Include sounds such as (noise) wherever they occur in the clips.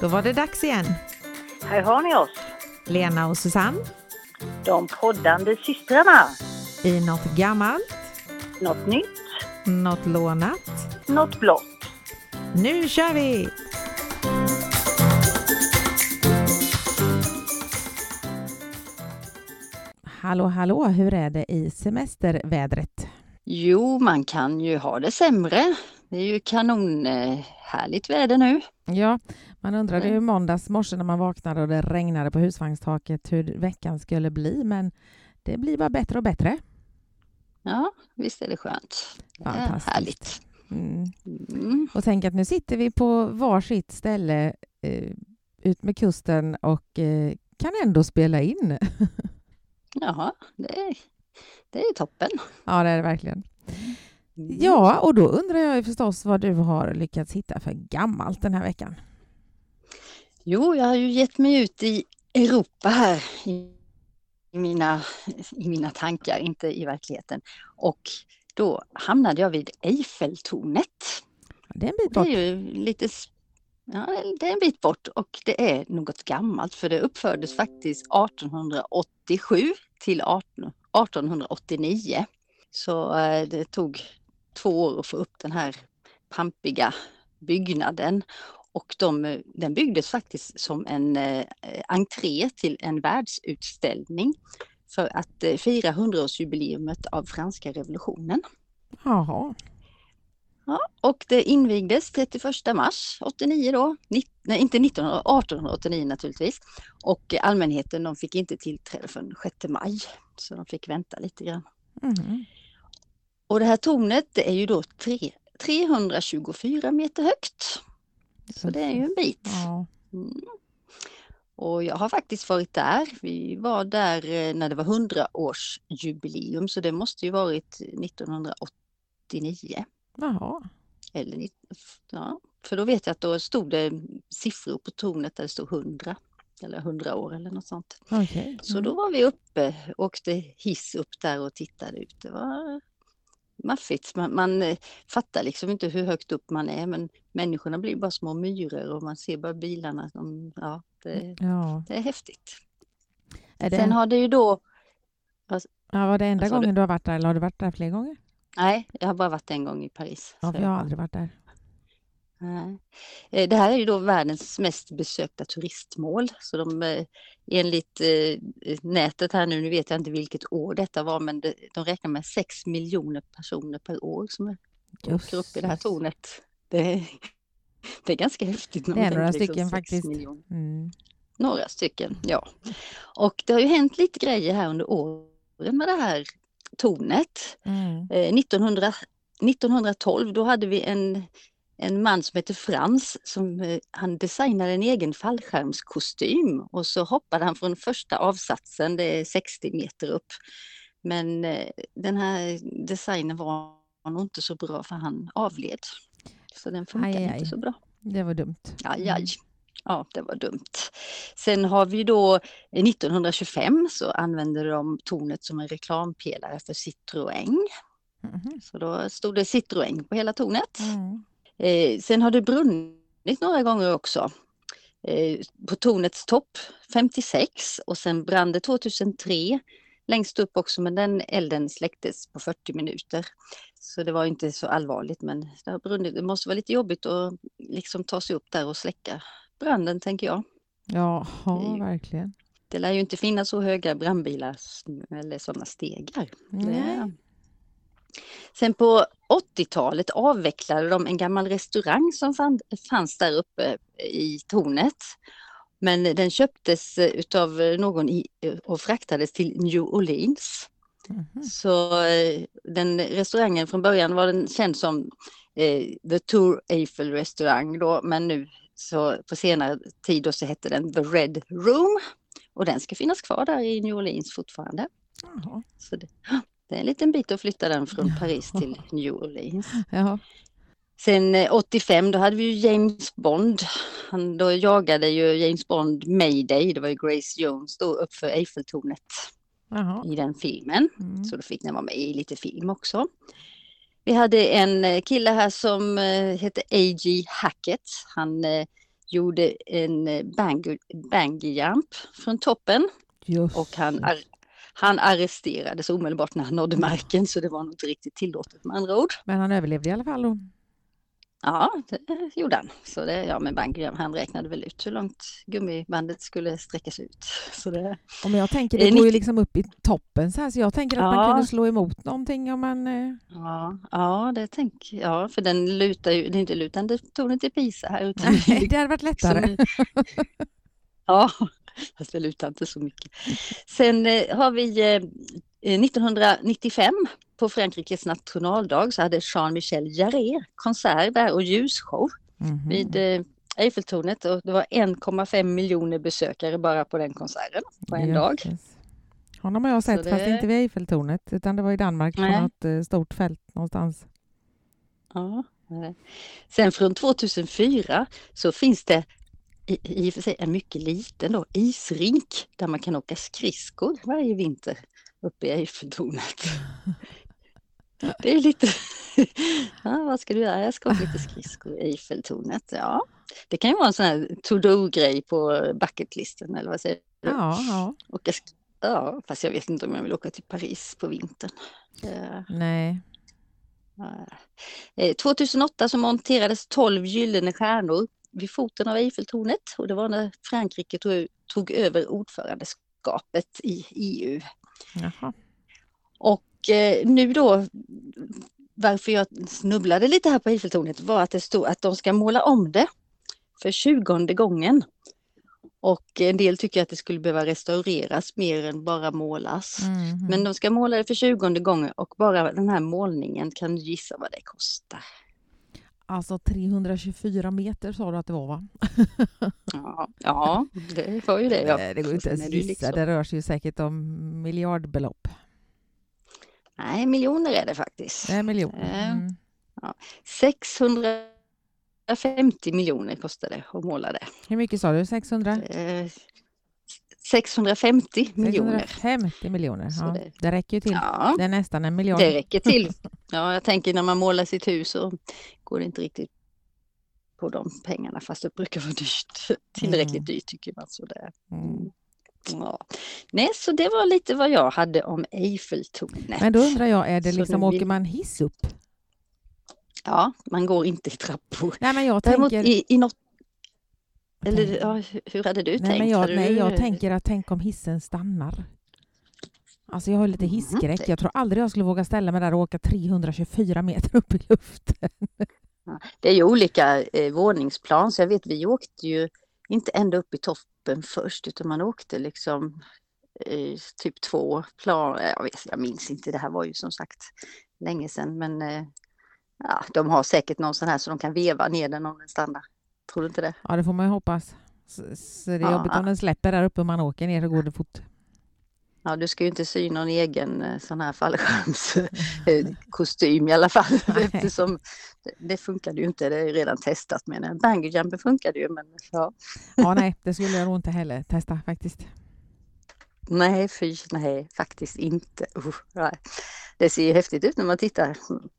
Då var det dags igen. Här har ni oss, Lena och Susanne de poddande systrarna. i något gammalt, Något nytt, något lånat. något blått. Nu kör vi! Hallå, hallå, hur är det i semestervädret? Jo, man kan ju ha det sämre. Det är ju kanonhärligt väder nu. Ja, man undrade ju måndags morse när man vaknade och det regnade på husvagnstaket hur veckan skulle bli, men det blir bara bättre och bättre. Ja, visst är det skönt. Är Fantastiskt. härligt. Mm. Mm. Och tänk att nu sitter vi på varsitt ställe eh, ut med kusten och eh, kan ändå spela in. (laughs) Jaha, det är, det är toppen. ja, det är det verkligen. Mm. Ja, och då undrar jag ju förstås vad du har lyckats hitta för gammalt den här veckan. Jo, jag har ju gett mig ut i Europa här i mina, i mina tankar, inte i verkligheten. Och då hamnade jag vid Eiffeltornet. Det är en bit Det är bort. ju lite, ja, det är en bit bort och det är något gammalt för det uppfördes faktiskt 1887 till 18, 1889. Så eh, det tog två år att få upp den här pampiga byggnaden. Och de, eh, den byggdes faktiskt som en eh, entré till en världsutställning för att eh, fira 100-årsjubileumet av franska revolutionen. Jaha, Ja, och det invigdes 31 mars 89 då, Nitt- nej inte 1900, 1889 naturligtvis. Och allmänheten de fick inte tillträde förrän 6 maj, så de fick vänta lite grann. Mhm. Och det här tornet det är ju då tre, 324 meter högt. Så det är ju en bit. Ja. Mm. Och jag har faktiskt varit där. Vi var där eh, när det var 100-årsjubileum så det måste ju varit 1989. Jaha. Eller, ja, för då vet jag att då stod det siffror på tornet där det stod 100 eller 100 år eller något sånt. Okej. Så då var vi uppe, åkte hiss upp där och tittade ut. Det var maffigt. Man, man eh, fattar liksom inte hur högt upp man är men människorna blir bara små myror och man ser bara bilarna. Som, ja, det, Ja. det är häftigt. Är det, Sen har det ju då, ja, var det enda sa du? gången du har varit där eller har du varit där fler gånger? nej jag har bara varit en gång i Paris. Ja, jag har aldrig varit där. Eh, Det här är ju då världens mest besökta turistmål. Så de, eh, enligt eh, nätet här nu, nu vet jag inte vilket år detta var, men de räknar med 6 miljoner personer per år som åker upp i det här tornet. Det, är- (laughs) det är ganska häftigt. Det är några liksom stycken sex faktiskt. Mm. Några stycken, ja. Och det har ju hänt lite grejer här under åren med det här tornet. Mm. Eh, 1900, 1912 då hade vi en, en man som heter Frans som eh, han designade en egen fallskärmskostym och så hoppade han från första avsatsen, det är 60 meter upp. Men eh, den här designen var nog inte så bra för han avled. Så den funkar Aj, aj, inte så bra. Det var dumt. Aj, aj. Ja, det var dumt. Sen har vi då eh, 1925 så använde de tornet som en reklampelare för Citroën. Mhm. Så då stod det Citroën på hela tornet. Mm. Eh, sen har det brunnit några gånger också. Eh, på tornets topp 56 och sen brann det 2003 längst upp också men den elden släcktes på 40 minuter. Så det var inte så allvarligt men det har brunnit. Det måste vara lite jobbigt att liksom ta sig upp där och släcka branden tänker jag. Det är ju- verkligen. Det lär ju inte finnas så höga brandbilar eller sådana stegar. Nej. Sen på 80-talet avvecklade de en gammal restaurang som fann, fanns där uppe i tornet. Men den köptes eh, utav någon i, och fraktades till New Orleans. Mhm. Så eh, den restaurangen från början var den känd som eh, The Tour Eiffel restaurang då, men nu så på senare tid då så hette den The Red Room. Och den ska finnas kvar där i New Orleans fortfarande. Jaha. Så det, det är en liten bit att flytta den från Paris till New Orleans. Jaha. Sen eh, 85 då hade vi ju James Bond. Han, då jagade ju James Bond Mayday, det var ju Grace Jones då uppför Eiffeltornet Jaha. i den filmen. Mm. Så då fick den vara med i lite film också. Vi hade en eh, kille här som eh, hette A.G. Hackett. Han eh, gjorde en eh, bang, bungee jump från toppen Just. och han, han arresterades omedelbart när han nådde marken så det var nog inte riktigt tillåtet med andra ord. Men han överlevde i alla fall. Då. Ja, det gjorde han. Så det, ja, men jump, han räknade väl ut hur långt gummibandet skulle sträckas ut. Så det, Och men jag tänker, det går ju 90 liksom upp i toppen så här, så jag tänker att man Ja. kunde slå emot någonting om man... Eh... ja, ja, det tänker jag. För den lutar ju, det är inte lutande tornet i Pisa här. Utan det är Nej, det hade varit lättare. Som- (laughs) ja, (laughs) fast det lutar inte så mycket. Sen eh, har vi eh, 1995 på Frankrikes nationaldag så hade Jean-Michel Jarre konsert där och ljusshow Mhm. vid eh, Eiffeltornet och det var 1,5 miljoner besökare bara på den konserten på en dag. Jösses. Honom har jag sett, det- fast inte vid Eiffeltornet, utan det var i Danmark på Nej. något eh, stort fält någonstans. Ja. eh. Sen från 2004 så finns det i, i och för sig en mycket liten då, isrink där man kan åka skridskor varje vinter uppe i Eiffeltornet. (laughs) Det är lite... (laughs) Ja, vad ska du göra? Jag ska åka lite skridskor i Eiffeltornet. Ja, det kan ju vara en sån här to-do-grej på bucketlisten eller vad säger du? Ja, ja. Åka sk- ja, fast jag vet inte om jag vill åka till Paris på vintern. Eh, Nej. Eh, 2008 så monterades 12 gyllene stjärnor vid foten av Eiffeltornet och det var när Frankrike tog, tog över ordförandeskapet i EU. Jaha. Och eh, nu då, varför jag snubblade lite här på Eiffeltornet var att det stod att de ska måla om det för tjugonde gången. Och en del tycker att det skulle behöva restaureras mer än bara målas. Mhm. Men de ska måla det för tjugonde gången och bara den här målningen kan du gissa vad det kostar. Alltså 324 meter sa du att det var va? Ja, ja det var ju det. Ja. Eh, det går inte ens ju gissa, liksom- det rör sig ju säkert om miljardbelopp. Nej, miljoner är det faktiskt. Det är miljoner. Eh. Mm. 650 miljoner kostar det att måla det. Hur mycket sa du? 600? Eh, 650 miljoner. 650 miljoner. Ja, det- det räcker ju till. Ja, Det är nästan en miljard. det räcker till. Ja, jag tänker när man målar sitt hus så går det inte riktigt på de pengarna fast det brukar vara dyrt. (laughs) Tillräckligt Mm. dyrt tycker man. Så det. Mm. Ja. Nej, så det var lite vad jag hade om Eiffeltornet. Men då undrar jag, är det Så liksom, blir- åker man hiss upp? Ja, man går inte i trappor. Nej, men jag Däremot tänker... i, i något... Eller ja, hur- hade du nej, tänkt? men jag, Hade nej, du- jag tänker att tänk om hissen stannar. Alltså jag har lite Mhm, hisskräck. Jag tror aldrig jag skulle våga ställa mig där och åka 324 meter upp i luften. Det är ju olika eh, våningsplan, så jag vet vi åkte ju inte ända upp i toppen först, utan man åkte liksom eh, typ två plan. Jag, vet, jag minns inte, det här var ju som sagt länge sedan, men eh, ja, de har säkert någon sån här så de kan veva ner den om den stannar. Tror du inte det? Ja, det får man ju hoppas. Så, så det är Ja, jobbigt om den släpper där uppe och man åker ner så går det fort. Ja, du ska ju inte sy någon egen eh, sån här fallskärmskostym (laughs) i alla fall, eftersom det, det funkade ju inte. Det är ju redan testat med den. Bungyjumpen funkade ju, men ja. Ja, nej, det skulle jag nog inte heller testa faktiskt. Nej, fy, nej, faktiskt inte. Usch, nej. Det ser ju häftigt ut när man tittar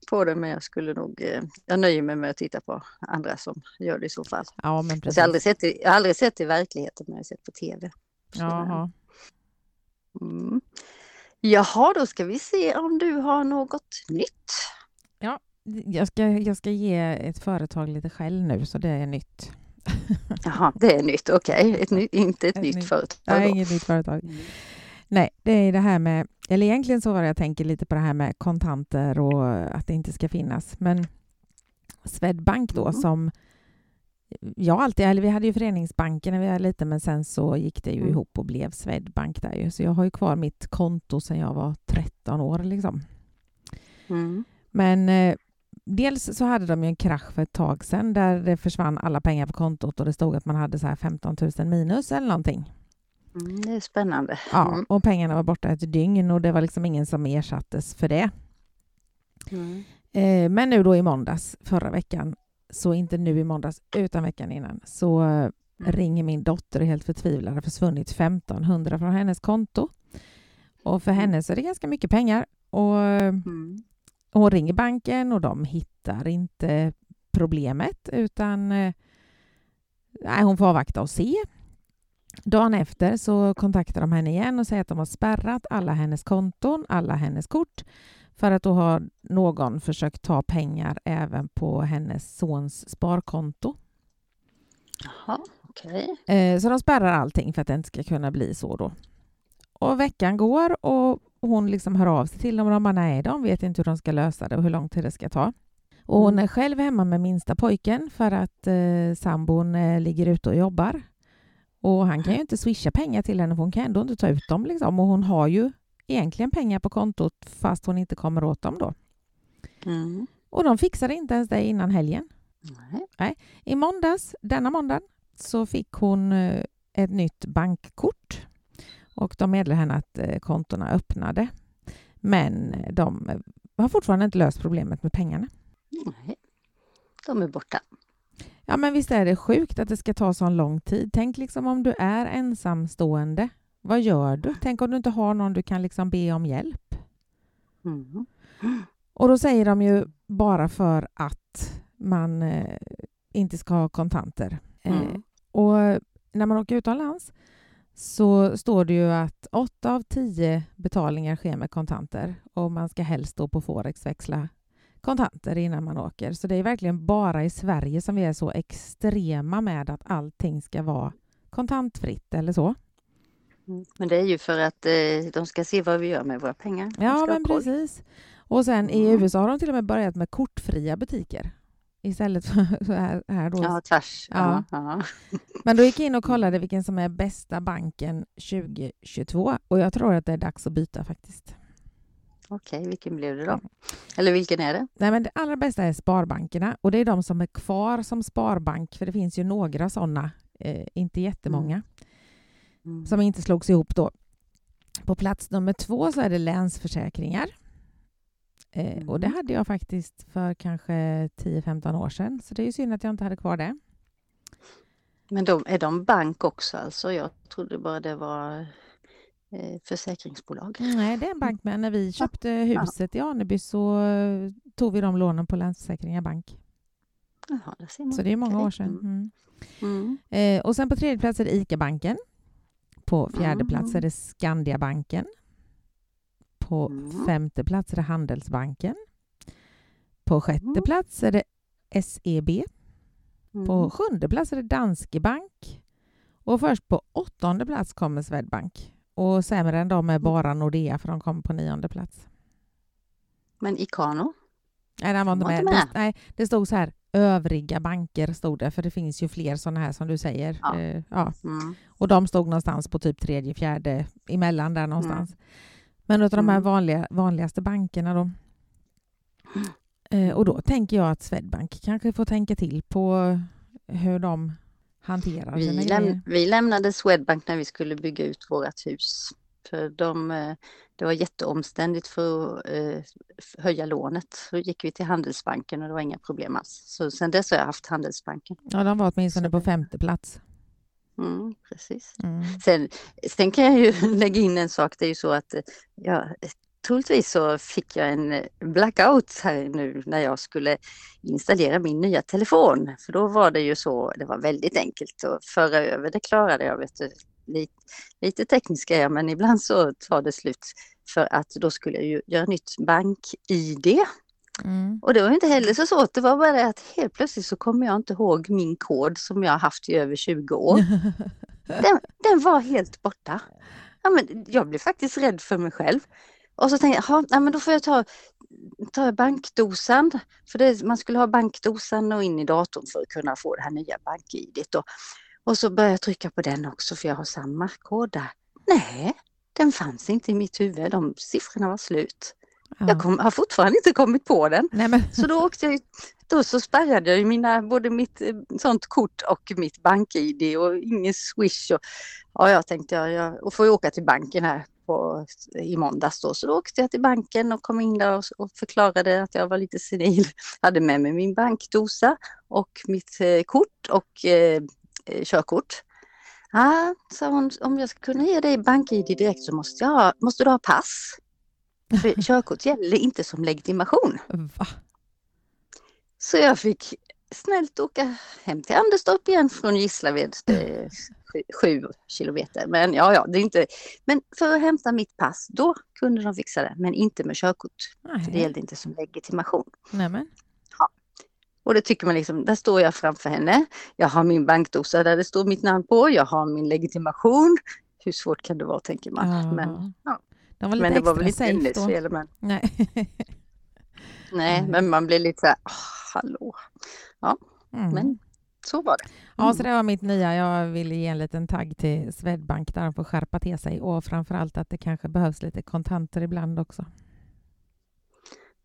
på det, men jag skulle nog, eh, jag nöjer mig med att titta på andra som gör det i så fall. Ja, men precis. Jag har aldrig sett det, jag har aldrig sett det i verkligheten, men jag har sett på tv. Jaha. Mm. Jaha, då ska vi se om du har något nytt. Jag ska, jag ska ge ett företag lite skäll nu, så det är nytt. (laughs) Jaha, det är nytt, okej. Ett ny, inte ett Ett nytt nytt- företag. Nej, då. inget nytt företag. Mm. Nej, det är det här med, eller egentligen så var det jag tänker lite på det här med kontanter och att det inte ska finnas. Men Swedbank då Mm. som jag alltid, eller vi hade ju Föreningsbanken när vi var lite, men sen så gick det ju Mm. ihop och blev Swedbank där ju. Så jag har ju kvar mitt konto sedan jag var 13 år liksom. Mm. Men eh, dels så hade de ju en krasch för ett tag sedan där det försvann alla pengar på kontot och det stod att man hade så här 15 000 minus eller någonting. Mm, det är spännande. Ja, Mm. och pengarna var borta ett dygn och det var liksom ingen som ersattes för det. Mm. Eh, men nu då i måndags förra veckan, så inte nu i måndags utan veckan innan, så eh, ringer min dotter och är helt förtvivlad. Det har försvunnit 1500 från hennes konto. Och för Mm. henne så är det ganska mycket pengar. Och Mm. hon ringer banken och de hittar inte problemet utan eh, nej, hon får avvakta och se. Dagen efter så kontaktar de henne igen och säger att de har spärrat alla hennes konton, alla hennes kort för att då har någon försökt ta pengar även på hennes sons sparkonto. Jaha, okej. Eh, Så de spärrar allting för att det inte ska kunna bli så då. Och veckan går och hon liksom hör av sig till dem och de bara nej, de vet inte hur de ska lösa det och hur lång tid det ska ta. Och hon Mm. är själv hemma med minsta pojken för att eh, sambon eh, ligger ute och jobbar. Och han kan ju inte swisha pengar till henne för hon kan ändå inte ta ut dem liksom. Och hon har ju egentligen pengar på kontot fast hon inte kommer åt dem då. Mm. Och de fixade inte ens det innan helgen. Nej. I måndags, denna måndag, så fick hon eh, ett nytt bankkort och de meddelade henne att eh, kontona öppnade. Men de har fortfarande inte löst problemet med pengarna. Nej. De är borta. Ja, men visst är det sjukt att det ska ta så lång tid. Tänk liksom om du är ensamstående. Vad gör du? Tänk om du inte har någon du kan liksom be om hjälp. Mm. Och då säger de ju bara för att man eh, inte ska ha kontanter. Eh, Mm. och när man åker utomlands så står det ju att åtta av tio betalningar sker med kontanter och man ska helst då på Forex växla kontanter innan man åker. Så det är verkligen bara i Sverige som vi är så extrema med att allting ska vara kontantfritt eller så. Mm. Men det är ju för att eh, de ska se vad vi gör med våra pengar. Ja, men precis. Och sen i Mm. USA har de till och med börjat med kortfria butiker istället för (laughs) så här, här då. Ja, tvärs. Ja. Ja. Ja. (laughs) Men då gick jag in och kollade vilken som är bästa banken 2022 och jag tror att det är dags att byta faktiskt. Okej, vilken blev det då? Eller vilken är det? Nej, men det allra bästa är sparbankerna och det är de som är kvar som sparbank för det finns ju några sådana, eh, inte jättemånga, Mm. Som inte slogs ihop då. På plats nummer två så är det Länsförsäkringar. Eh, och det Mm. hade jag faktiskt för kanske 10-15 år sedan, så det är ju synd att jag inte hade kvar det. Men de, är de bank också alltså? Jag trodde bara det var eh, försäkringsbolag. Nej, det är en bank med. När vi köpte huset i Aneby så eh, tog vi de lånen på Länsförsäkringar Bank. Jaha, där ser man. Så det är många år sedan. Mm. Mm. Eh, och sen på tredje plats är det ICA-banken. På fjärde Mm. plats är det Skandiabanken. På Mm. femte plats är det Handelsbanken. På sjätte Mm. plats är det SEB. Mm. På sjunde plats är det Danske Bank. Och först på åttonde plats kommer Swedbank. Och sämre än dem är bara Nordea för de kommer på nionde plats. Men Ikano? Nej, den var inte med. nej, det stod så här, övriga banker stod det, för det finns ju fler sådana här som du säger. Ja. Eh, ja. Mm. Och de stod någonstans på typ tredje, fjärde, emellan där någonstans. Men av de här Mm. vanliga, vanligaste bankerna då. Eh, och då tänker jag att Swedbank kanske får tänka till på hur de hanterar Vi, sina läm- grejer. vi lämnade Swedbank när vi skulle bygga ut vårt hus. För de, eh, det var jätteomständigt för att eh, höja lånet. Så gick vi till Handelsbanken och det var inga problem alls. Så sen dess har jag haft Handelsbanken. Ja, de var åtminstone på femte plats. Mm, precis. Mm. Sen, sen kan jag ju (laughs) lägga in en sak. Det är ju så att eh, jag, troligtvis så fick jag en blackout här nu när jag skulle installera min nya telefon. För då var det ju så, det var väldigt enkelt att föra över. Det klarade jag. Vet du. Lite, lite teknisk är jag, men ibland så tar det slut. För att då skulle jag ju göra nytt bank-id. Mm. Och det var inte heller så svårt. Det var bara det att helt plötsligt så kommer jag inte ihåg min kod som jag har haft i över 20 år. (laughs) Den, den var helt borta. Ja, men jag blev faktiskt rädd för mig själv. Och så tänkte jag, "Jaha, nej, men då får jag ta, ta bankdosan. För det, man skulle ha bankdosan och in i datorn för att kunna få det här nya bank-id. Och så började jag trycka på den också för jag har samma kod där. Nej, den fanns inte i mitt huvud. De siffrorna var slut. Jag Ja. kom, har fortfarande inte kommit på den. Nej, men, Så då åkte jag då så spärrade jag ju mina, både mitt eh, sånt kort och mitt bank-id och ingen swish. Och, ja, jag tänkte jag, jag och får ju åka till banken här på, i måndags då. Så då åkte jag till banken och kom in där och, och förklarade att jag var lite senil. (laughs) Hade med mig min bankdosa och mitt eh, kort och eh, körkort. Ja, sa hon, om jag ska kunna ge dig bank-id direkt så måste, jag måste du ha pass. För (laughs) körkort gäller inte som legitimation. va? Så jag fick snällt åka hem till Anderstorp igen från Gislaved. Är sju, sju kilometer. Men ja, ja, det är inte... Men för att hämta mitt pass, då kunde de fixa det. Men inte med körkort. För det gällde inte som legitimation. Nämen. Och det tycker man liksom, där står jag framför henne. Jag har min bankdosa där det står mitt namn på. Jag har min legitimation. Hur svårt kan det vara tänker man. Ja. Men, ja. De var lite men det var väl inte hennes fel. Men, Nej. (laughs) nej, Nej. men man blir lite så här, "Ah, hallå. Mm. Men så var det. Ja, så det var mitt nya. Jag ville ge en liten tagg till Swedbank där de får skärpa till sig och framför allt att det kanske behövs lite kontanter ibland också.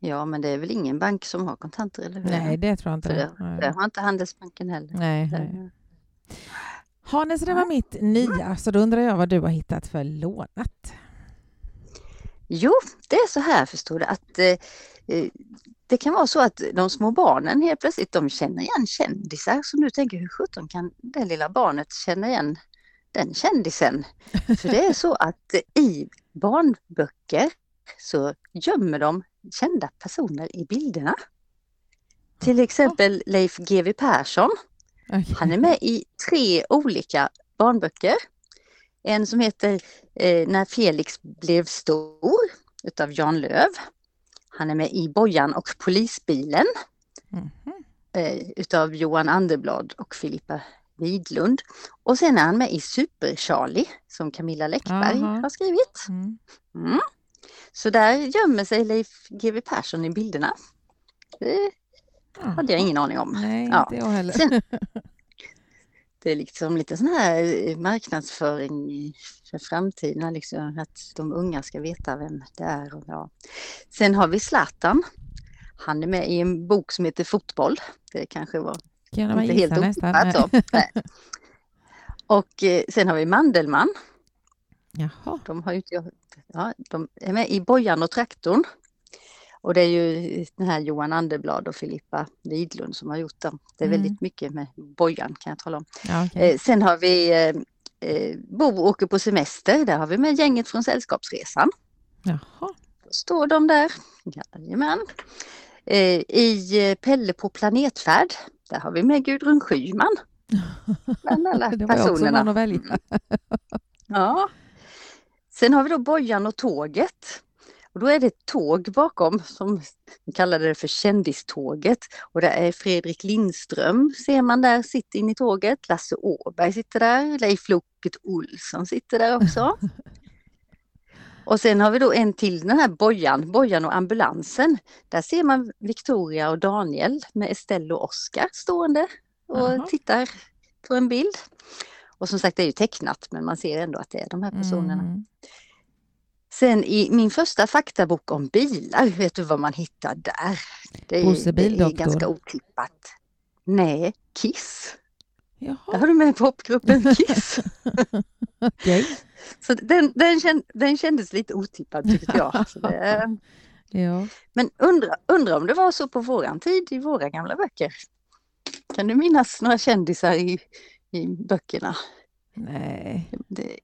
Ja, men det är väl ingen bank som har kontanter, eller hur? Nej, det tror jag inte. Det. det har inte Handelsbanken heller. Nej, nej. Hannes, det var mitt nya, så då undrar jag vad du har hittat för lånat. Jo, det är så här förstår du att eh, eh, det kan vara så att de små barnen helt plötsligt de känner igen kändisar som du tänker hur sjutton kan det lilla barnet känna igen den kändisen? För det är så att i barnböcker så gömmer de kända personer i bilderna. Till exempel Leif GW Persson. Okej. Han är med i tre olika barnböcker. En som heter eh, När Felix blev stor utav Jan Löv. Han är med i Bojan och polisbilen Mhm. eh, utav Johan Anderblad och Filippa Widlund. Och sen är han med i Super-Charlie som Camilla Läckberg Aha. har skrivit. Mm. Så där gömmer sig Leif GW Persson i bilderna. Det hade jag ingen aning om. Nej, Ja. inte jag heller. Sen- (laughs) Det är liksom lite sån här eh, marknadsföring för framtiden, liksom, att de unga ska veta vem det är. Och ja. Sen har vi Zlatan. Han är med i en bok som heter Fotboll. Det kanske var Kan inte helt otippat. Och eh, sen har vi Mandelmann. Jaha. De, har ju inte, ja, de är med i Bojan och traktorn. Och det är ju den här Johan Anderblad och Filippa Widlund som har gjort dem. Det är Mm. väldigt mycket med Bojan kan jag tala om. Ja, okej. Eh, sen har vi eh, eh, Bo åker på semester. Där har vi med gänget från Sällskapsresan. Jaha. Då står de där. Jajamän. Eh, I eh, Pelle på planetfärd. Där har vi med Gudrun Schyman. (laughs) Bland alla Det var ju också personerna. någon att välja. Ja. Sen har vi då Bojan och tåget. Och då är det ett tåg bakom som vi kallade det för kändiståget. Och det är Fredrik Lindström ser man där, sitter in i tåget. Lasse Åberg sitter där. Leif Loket Olsson sitter där också. (laughs) Och sen har vi då en till, den här Bojan, Bojan och ambulansen. Där ser man Victoria och Daniel med Estelle och Oskar stående och Jaha. tittar på en bild. Och som sagt det är ju tecknat men man ser ändå att det är de här personerna. Mm. Sen i min första faktabok om bilar, vet du vad man hittar där? Det är, det är ganska otippat. Nej, Kiss. Där Jaha, har du med popgruppen Kiss. (laughs) okej. Så den, den, känd, den kändes lite otippad tyckte jag. Det, (laughs) Ja. men undra, undra om det var så på våran tid i våra gamla böcker. Kan du minnas några kändisar i, i böckerna? Nej, Det,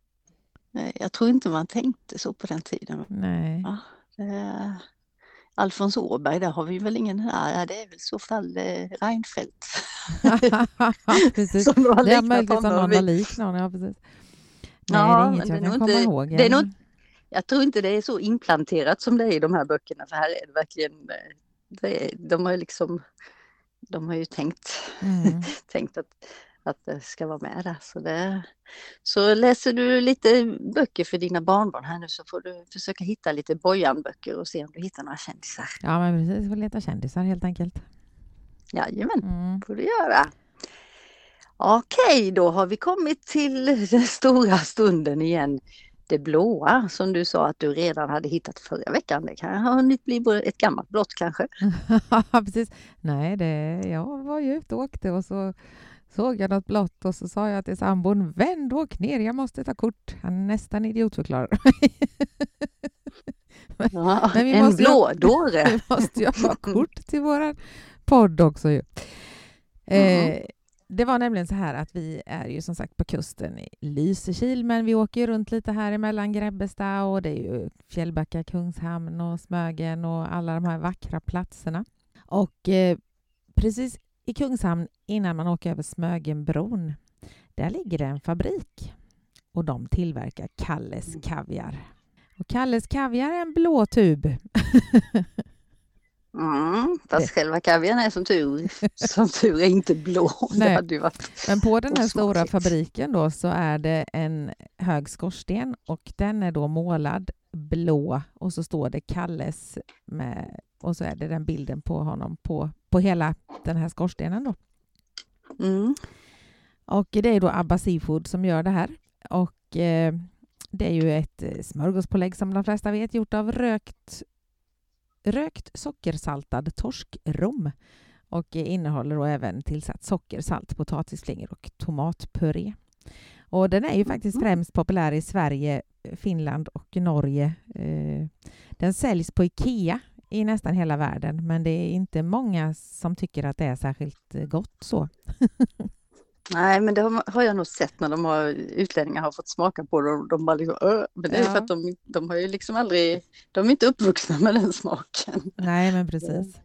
jag tror inte man tänkte så på den tiden. nej. Ja, eh, Alfons Åberg, där har vi väl ingen här. Det är väl i så fall eh, Reinfeldt. (laughs) precis. som har Det är möjligt att någon har lik någon. Ja, precis. Nej, Ja, det är inget det jag kan komma inte- ihåg. det är nog än. Jag tror inte det är så implanterat som det är i de här böckerna för här är det verkligen, eh, det är, de har ju liksom, de har ju tänkt, Mm. (laughs) tänkt att, att det ska vara med där. Så, det, så läser du lite böcker för dina barnbarn här nu så får du försöka hitta lite Bojan-böcker och se om du hittar några kändisar. Ja, men precis. Får leta kändisar helt enkelt. Jajamän. Mm. får du göra. Okej, då har vi kommit till (laughs) den stora stunden igen. Det blåa som du sa att du redan hade hittat förra veckan. Det kan ha hunnit bli ett gammalt blått kanske. (laughs) precis. Nej, det, jag var ju ute och åkte och så såg jag något blått och så sa jag till sambon vänd och åk ner, jag måste ta kort. Han nästan idiotförklarar mig. Ja, (laughs) Men vi en måste ju- blådåre. (laughs) Vi måste ju ha kort till våran podd också ju. Eh, det var nämligen så här att vi är ju som sagt på kusten i Lysekil men vi åker ju runt lite här emellan Grebbestad och det är ju Fjällbacka, Kungshamn och Smögen och alla de här vackra platserna. Och eh, precis i Kungshamn innan man åker över Smögenbron. Där ligger det en fabrik och de tillverkar Kalles kaviar. Och Kalles kaviar är en blå tub. (laughs) Mm, fast själva kaviaren är som tur, (laughs) som tur är inte blå. Nej. Det Men på den här stora Osmakligt. fabriken då så är det en hög skorsten och den är då målad blå och så står det Kalles med och så är det den bilden på honom på, på hela den här skorstenen då. mm. Och det är då Abba Seafood som gör det här. Och eh, det är ju ett eh, smörgåspålägg som de flesta vet gjort av rökt, rökt sockersaltad torskrom och eh, innehåller då även tillsatt socker, salt, potatisflingor och tomatpuré. Och den är ju faktiskt Mhm. främst populär i Sverige, Finland och Norge. Eh, Den säljs på Ikea i nästan hela världen, men det är inte många som tycker att det är särskilt eh, gott så. (laughs) Nej, men det har, jag nog sett när de har, utlänningar har fått smaka på det de bara liksom, "Åh", men det är Ja. för att de, de har ju liksom aldrig, de är inte uppvuxna med den smaken. Nej, men precis.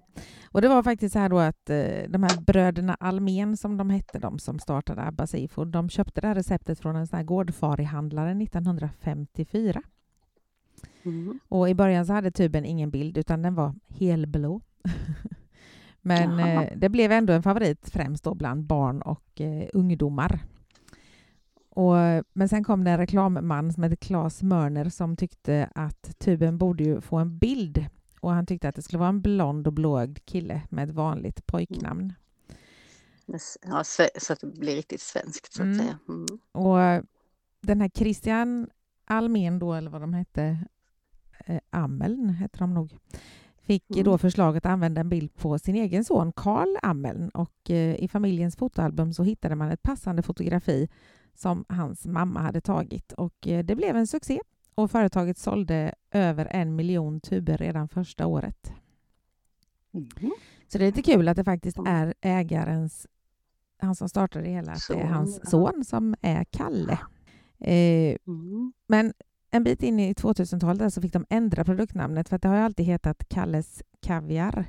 Och det var faktiskt så här då att eh, de här bröderna Almen som de hette, de som startade Abba Seafood, de köpte det här receptet från en sån här gårdfarihandlare 1954. Mm. Och i början så hade tuben ingen bild utan den var helblå. (laughs) Men eh, det blev ändå en favorit främst då bland barn och eh, ungdomar. Och, men sen kom det en reklamman som hette Claes Mörner som tyckte att tuben borde ju få en bild och han tyckte att det skulle vara en blond och blåögd kille med ett vanligt pojknamn. Ja, så, så att det blir riktigt svenskt så att Mm. säga. Mm. Och den här Christian Almen då, eller vad de hette, eh, Ameln hette de nog, fick Mm. då förslaget att använda en bild på sin egen son Karl Ameln och eh, i familjens fotoalbum så hittade man ett passande fotografi som hans mamma hade tagit och eh, det blev en succé och företaget sålde över en miljon tuber redan första året. Mm. Så det är lite kul att det faktiskt är ägarens, han som startade det hela, att det är hans son som är Kalle. Eh, Mm. men en bit in i 2000-talet där så fick de ändra produktnamnet för att det har ju alltid hetat Kalles Kaviar.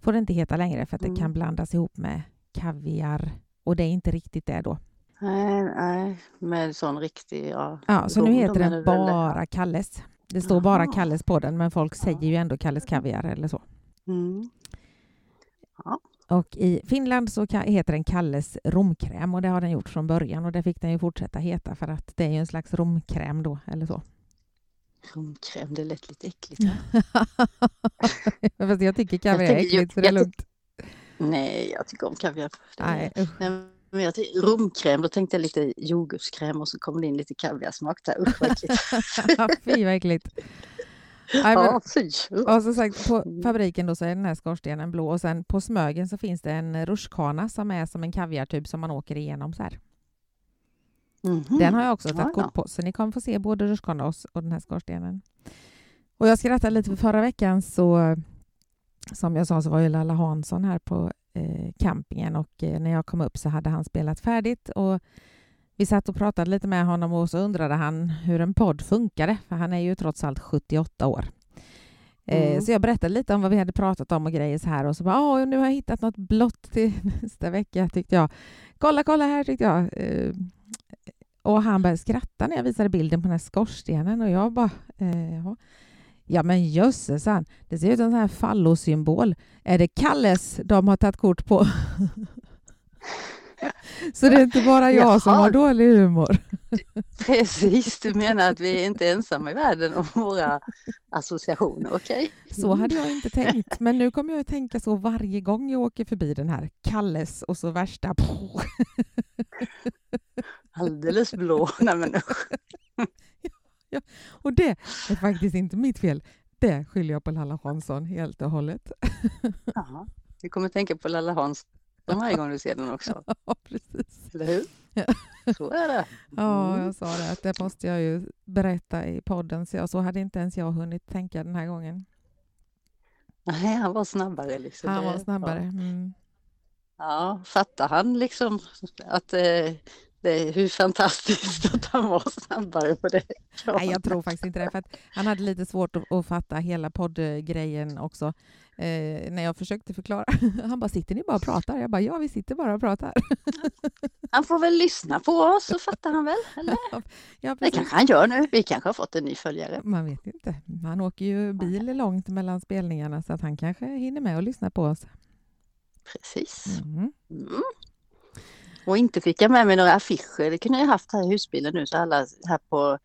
Får det inte heta längre för att Mm. det kan blandas ihop med kaviar och det är inte riktigt det då. Nej, nej, med sån riktig, ja. Ja, så nu heter den bara Kalles. Det står bara Jaha. Kalles på den men folk Ja. säger ju ändå Kalles Kaviar eller så. Mm. Och i Finland så heter den Kalles romkräm och det har den gjort från början och det fick den ju fortsätta heta för att det är ju en slags romkräm då eller så. Romkräm, det lät lite äckligt. (laughs) Fast jag tycker kaviar är äckligt så det är lugnt. Nej, jag tycker om kaviar. Nej, usch. Nej, men jag tänkte, romkräm, då tänkte jag lite jordgubbskräm och så kom det in lite kaviarsmak där. Usch vad äckligt. (laughs) Fy vad äckligt. (laughs) Nej, men, och som sagt, på Mm. fabriken då så är den här skorstenen blå och sen på Smögen så finns det en rutschkana som är som en kaviartub som man åker igenom så här. Mhm. Den har jag också tagit ja. kort på så ni kommer få se både rutschkana och, och den här skorstenen. Och jag skrattade lite för förra veckan så som jag sa så var ju Lalla Hansson här på eh, campingen och eh, när jag kom upp så hade han spelat färdigt och vi satt och pratade lite med honom och så undrade han hur en podd funkade för han är ju trots allt 78 år. Eh, Mm. Så jag berättade lite om vad vi hade pratat om och grejer så här och så bara, "Åh, nu har jag hittat något blått till (laughs) nästa vecka tyckte jag. Kolla, kolla här tyckte jag. Och han började skratta när jag visade bilden på den här skorstenen och jag bara, eh. Ja men jösses, han. det ser ut som en sån här fallosymbol. Är det Kalles de har tagit kort på? (laughs) Så det är inte bara jag som Jaha. har dålig humor. (laughs) Precis, du menar att vi är inte ensamma i världen om våra associationer, okej? Så hade jag inte tänkt, men nu kommer jag att tänka så varje gång jag åker förbi den här Kalles och så värsta... (laughs) Alldeles blå. (laughs) Nej, men usch. (laughs) Och det är faktiskt inte mitt fel. Det skyller jag på Lalla Hansson helt och hållet. Ja, vi kommer tänka på Lalla Hans varje gång du ser den också, (laughs) Ja, precis. eller hur? Ja. Så är det. Ja, Mm. jag sa det att det måste jag ju berätta i podden, så, jag, så hade inte ens jag hunnit tänka den här gången. Nej, han var snabbare liksom. Han var snabbare. Mm. Ja, fattar han liksom att eh, det är hur fantastiskt (laughs) att han var snabbare på det. Nej, jag tror faktiskt inte det. För att han hade lite svårt att, att fatta hela poddgrejen också. Eh, när jag försökte förklara. (laughs) Han bara, sitter ni bara och pratar? Jag bara, ja, vi sitter bara och pratar. (laughs) Han får väl lyssna på oss så fattar han väl? Eller? ja, Det kanske han gör nu. Vi kanske har fått en ny följare. Man vet inte. Han åker ju bil långt mellan spelningarna så att han kanske hinner med och lyssna på oss. Precis. Mm. Mm. Och inte fick jag med mig några affischer. Det kunde jag haft här i husbilen nu så alla här på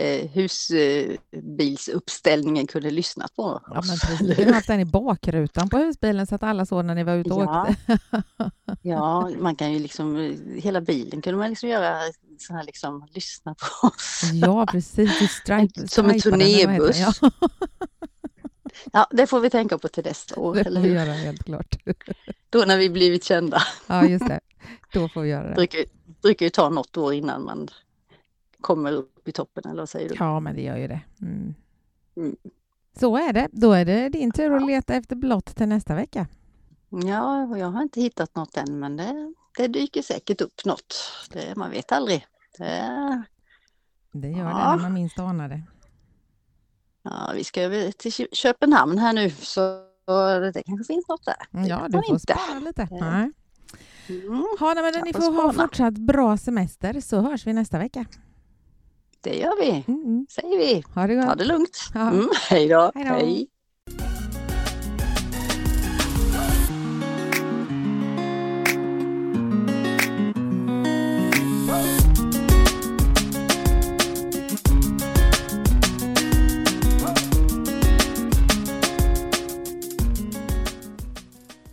eh, husbilsuppställningen kunde lyssna på oss. Ja, men precis. Kunde haft den i bakrutan på husbilen så att alla såg när ni var ute och Ja. åkte. (laughs) Ja, man kan ju liksom, eh, hela bilen kunde man liksom göra så här liksom, lyssna på oss. Ja, precis. I stripe, Som en turnébuss. Ja, Ja, det får vi tänka på till nästa år, det eller får vi göra helt klart. Då när vi blivit kända. Ja, just det. Då får vi göra det. brukar, brukar ju ta något år innan man kommer upp i toppen, eller vad säger du? Ja, men det gör ju det. Mm. Mm. Så är det. Då är det din tur att leta efter blått till nästa vecka. Ja, jag har inte hittat något än, men det, det dyker säkert upp något. Det, man vet aldrig. Det, Det gör det Ja. när man minst anar det. ja, vi ska över till Kö- Köpenhamn här nu, så det kanske finns något där. Det Mm, Ja, du får inte. spara lite. Eh, Nej. Mm, Ha, nej, men ni får ha fortsatt bra semester så hörs vi nästa vecka. det gör vi, Mm, mm. säger vi. Ha det gott. Ha det lugnt. Ja. Mm, hej då. Hej då.